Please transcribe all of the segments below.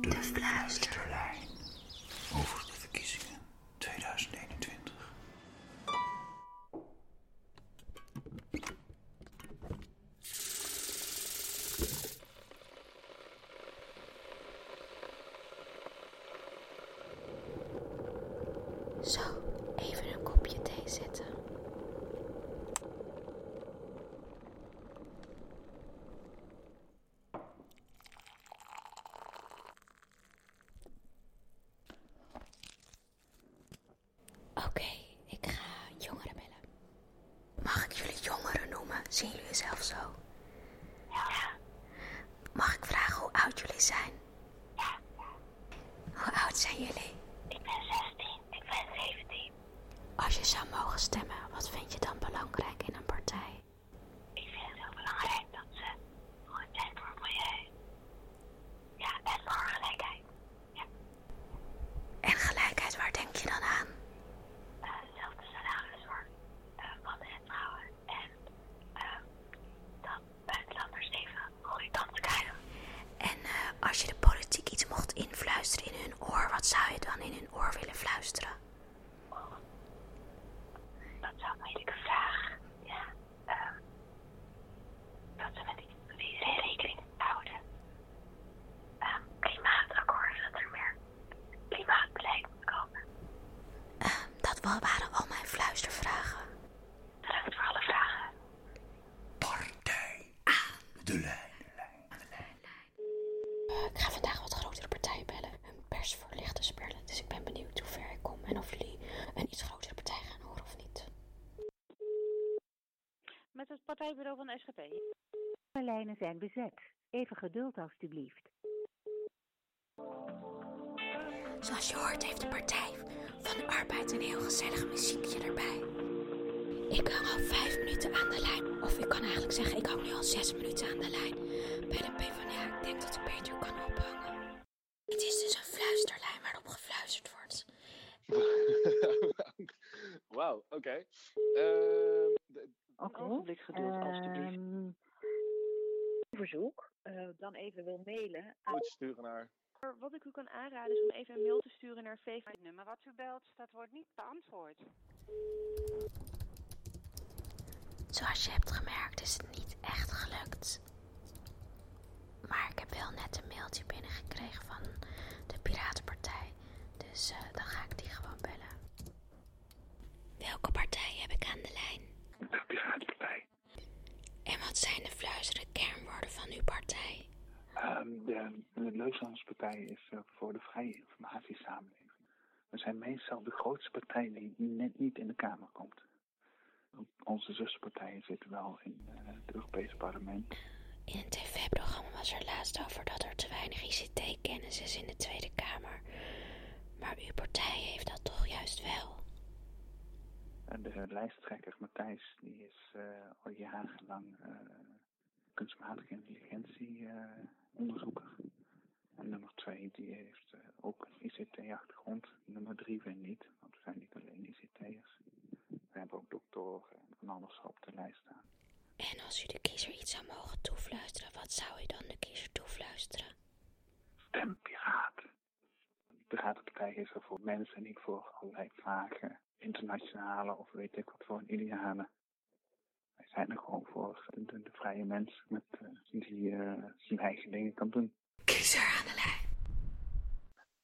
De Fluisterlijn. Over de verkiezingen 2021. Zo, even Oké, ik ga jongeren bellen. Mag ik jullie jongeren noemen? Zien jullie zelf zo? Ja. Mag ik vragen hoe oud jullie zijn? Ja. Hoe oud zijn jullie? Ik ben 16, ik ben 17. Als je zou mogen stemmen, wat vind je dan belangrijk in een partij? Ik vind het heel belangrijk dat ze goed zijn voor het milieu. Ja, en voor gelijkheid. Ja, En gelijkheid, waar denk je dan aan? uh, dezelfde salaris voor uh, mannen en vrouwen. En uh, dat buitenlanders even goede kansen krijgen. En eh, als je de politiek iets mocht influisteren in hun oor, wat zou je dan in hun oor willen fluisteren? Dat zou een moeilijke vraag. Ja, ehm dat ze met die rekening houden. Ehm klimaatakkoord, dat er meer klimaatbeleid moet komen. Eh, dat wa- waren al mijn fluistervragen. Bedankt voor alle vragen. Partij. De lijn. Eh, ik ga vandaag wat grotere partijen bellen, hun persvoorlichters bellen. Dus ik ben benieuwd hoe ver ik kom en of jullie een iets grotere partij gaan horen of niet. Met het partijbureau van de SGP. De lijnen zijn bezet. Even geduld alstublieft. Zoals je hoort heeft de Partij van de Arbeid een heel gezellig muziekje erbij. Ik hang al vijf minuten aan de lijn. Of ik kan eigenlijk zeggen, ik hang nu al zes minuten aan de lijn. Bij de PvdA, ik denk dat ik beter kan ophangen. Het is dus een fluisterlijn waarop gefluisterd wordt. Wauw, oké. Ehm, de- Een ogenblik geduld, alstublieft. Ehm, Verzoek, eh, dan even wil mailen. aan- Goed sturen naar. Wat ik u kan aanraden is om even een mail te sturen naar VV. Het nummer wat u belt, dat wordt niet beantwoord. Zoals je hebt gemerkt is het niet echt gelukt. Maar ik heb wel net een mailtje binnengekregen van de Piratenpartij. Dus eh, dan ga ik die gewoon bellen. Welke partij heb ik aan de lijn? De Piratenpartij. En wat zijn de fluisterende kernwoorden van uw partij? Ehm, de, de Leuslandspartij is eh, voor de vrije informatiesamenleving. We zijn meestal de grootste partij die net niet in de Kamer komt. Onze zuspartijen zitten wel in eh, het Europese parlement. In een tv-programma was er laatst over dat er te weinig ICT-kennis is in de Tweede Kamer. Maar uw partij heeft dat toch juist wel. De lijsttrekker Matthijs die is eh, al jarenlang kunstmatige intelligentie eh, onderzoeker. En nummer twee die heeft eh, ook een ICT-achtergrond. Nummer drie weer niet, want we zijn niet alleen ICT'ers. We hebben ook doktoren alles op de lijst staan. En als u de kiezer iets zou mogen toefluisteren, wat zou u dan de kiezer toefluisteren? Stem piraat. De Piratenpartij is er voor mensen en niet voor allerlei vage internationale of weet ik wat voor idealen. Wij zijn er gewoon voor de, de, de vrije mens met, eh, die eh, zijn eigen dingen kan doen. Kiezer aan de lijn.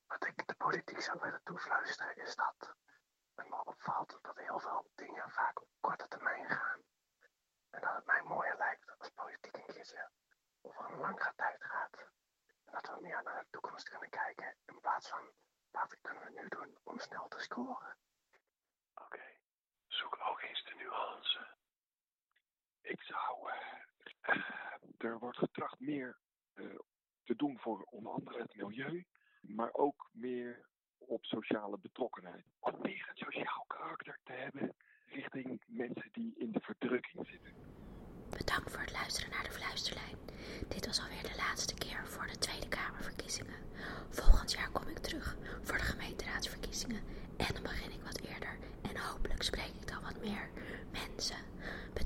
Wat ik de politiek zou willen toefluisteren is dat het me opvalt dat heel veel dingen vaak op korte termijn gaan. En dat het mij mooier lijkt als politiek een keertje over een langere tijd gaat. En dat we meer naar de toekomst kunnen kijken in plaats van wat kunnen we nu doen om snel te scoren. Oké, zoek ook eens de nuance. Ik zou. eh, er wordt getracht meer eh, te doen voor onder andere het milieu, maar ook meer op sociale betrokkenheid. Om meer een sociaal karakter te hebben richting mensen die in de verdrukking zitten. Bedankt voor het luisteren naar de Fluisterlijn. Dit was alweer de laatste keer voor de Tweede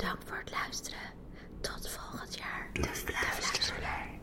Dank voor het luisteren. Tot volgend jaar. De, de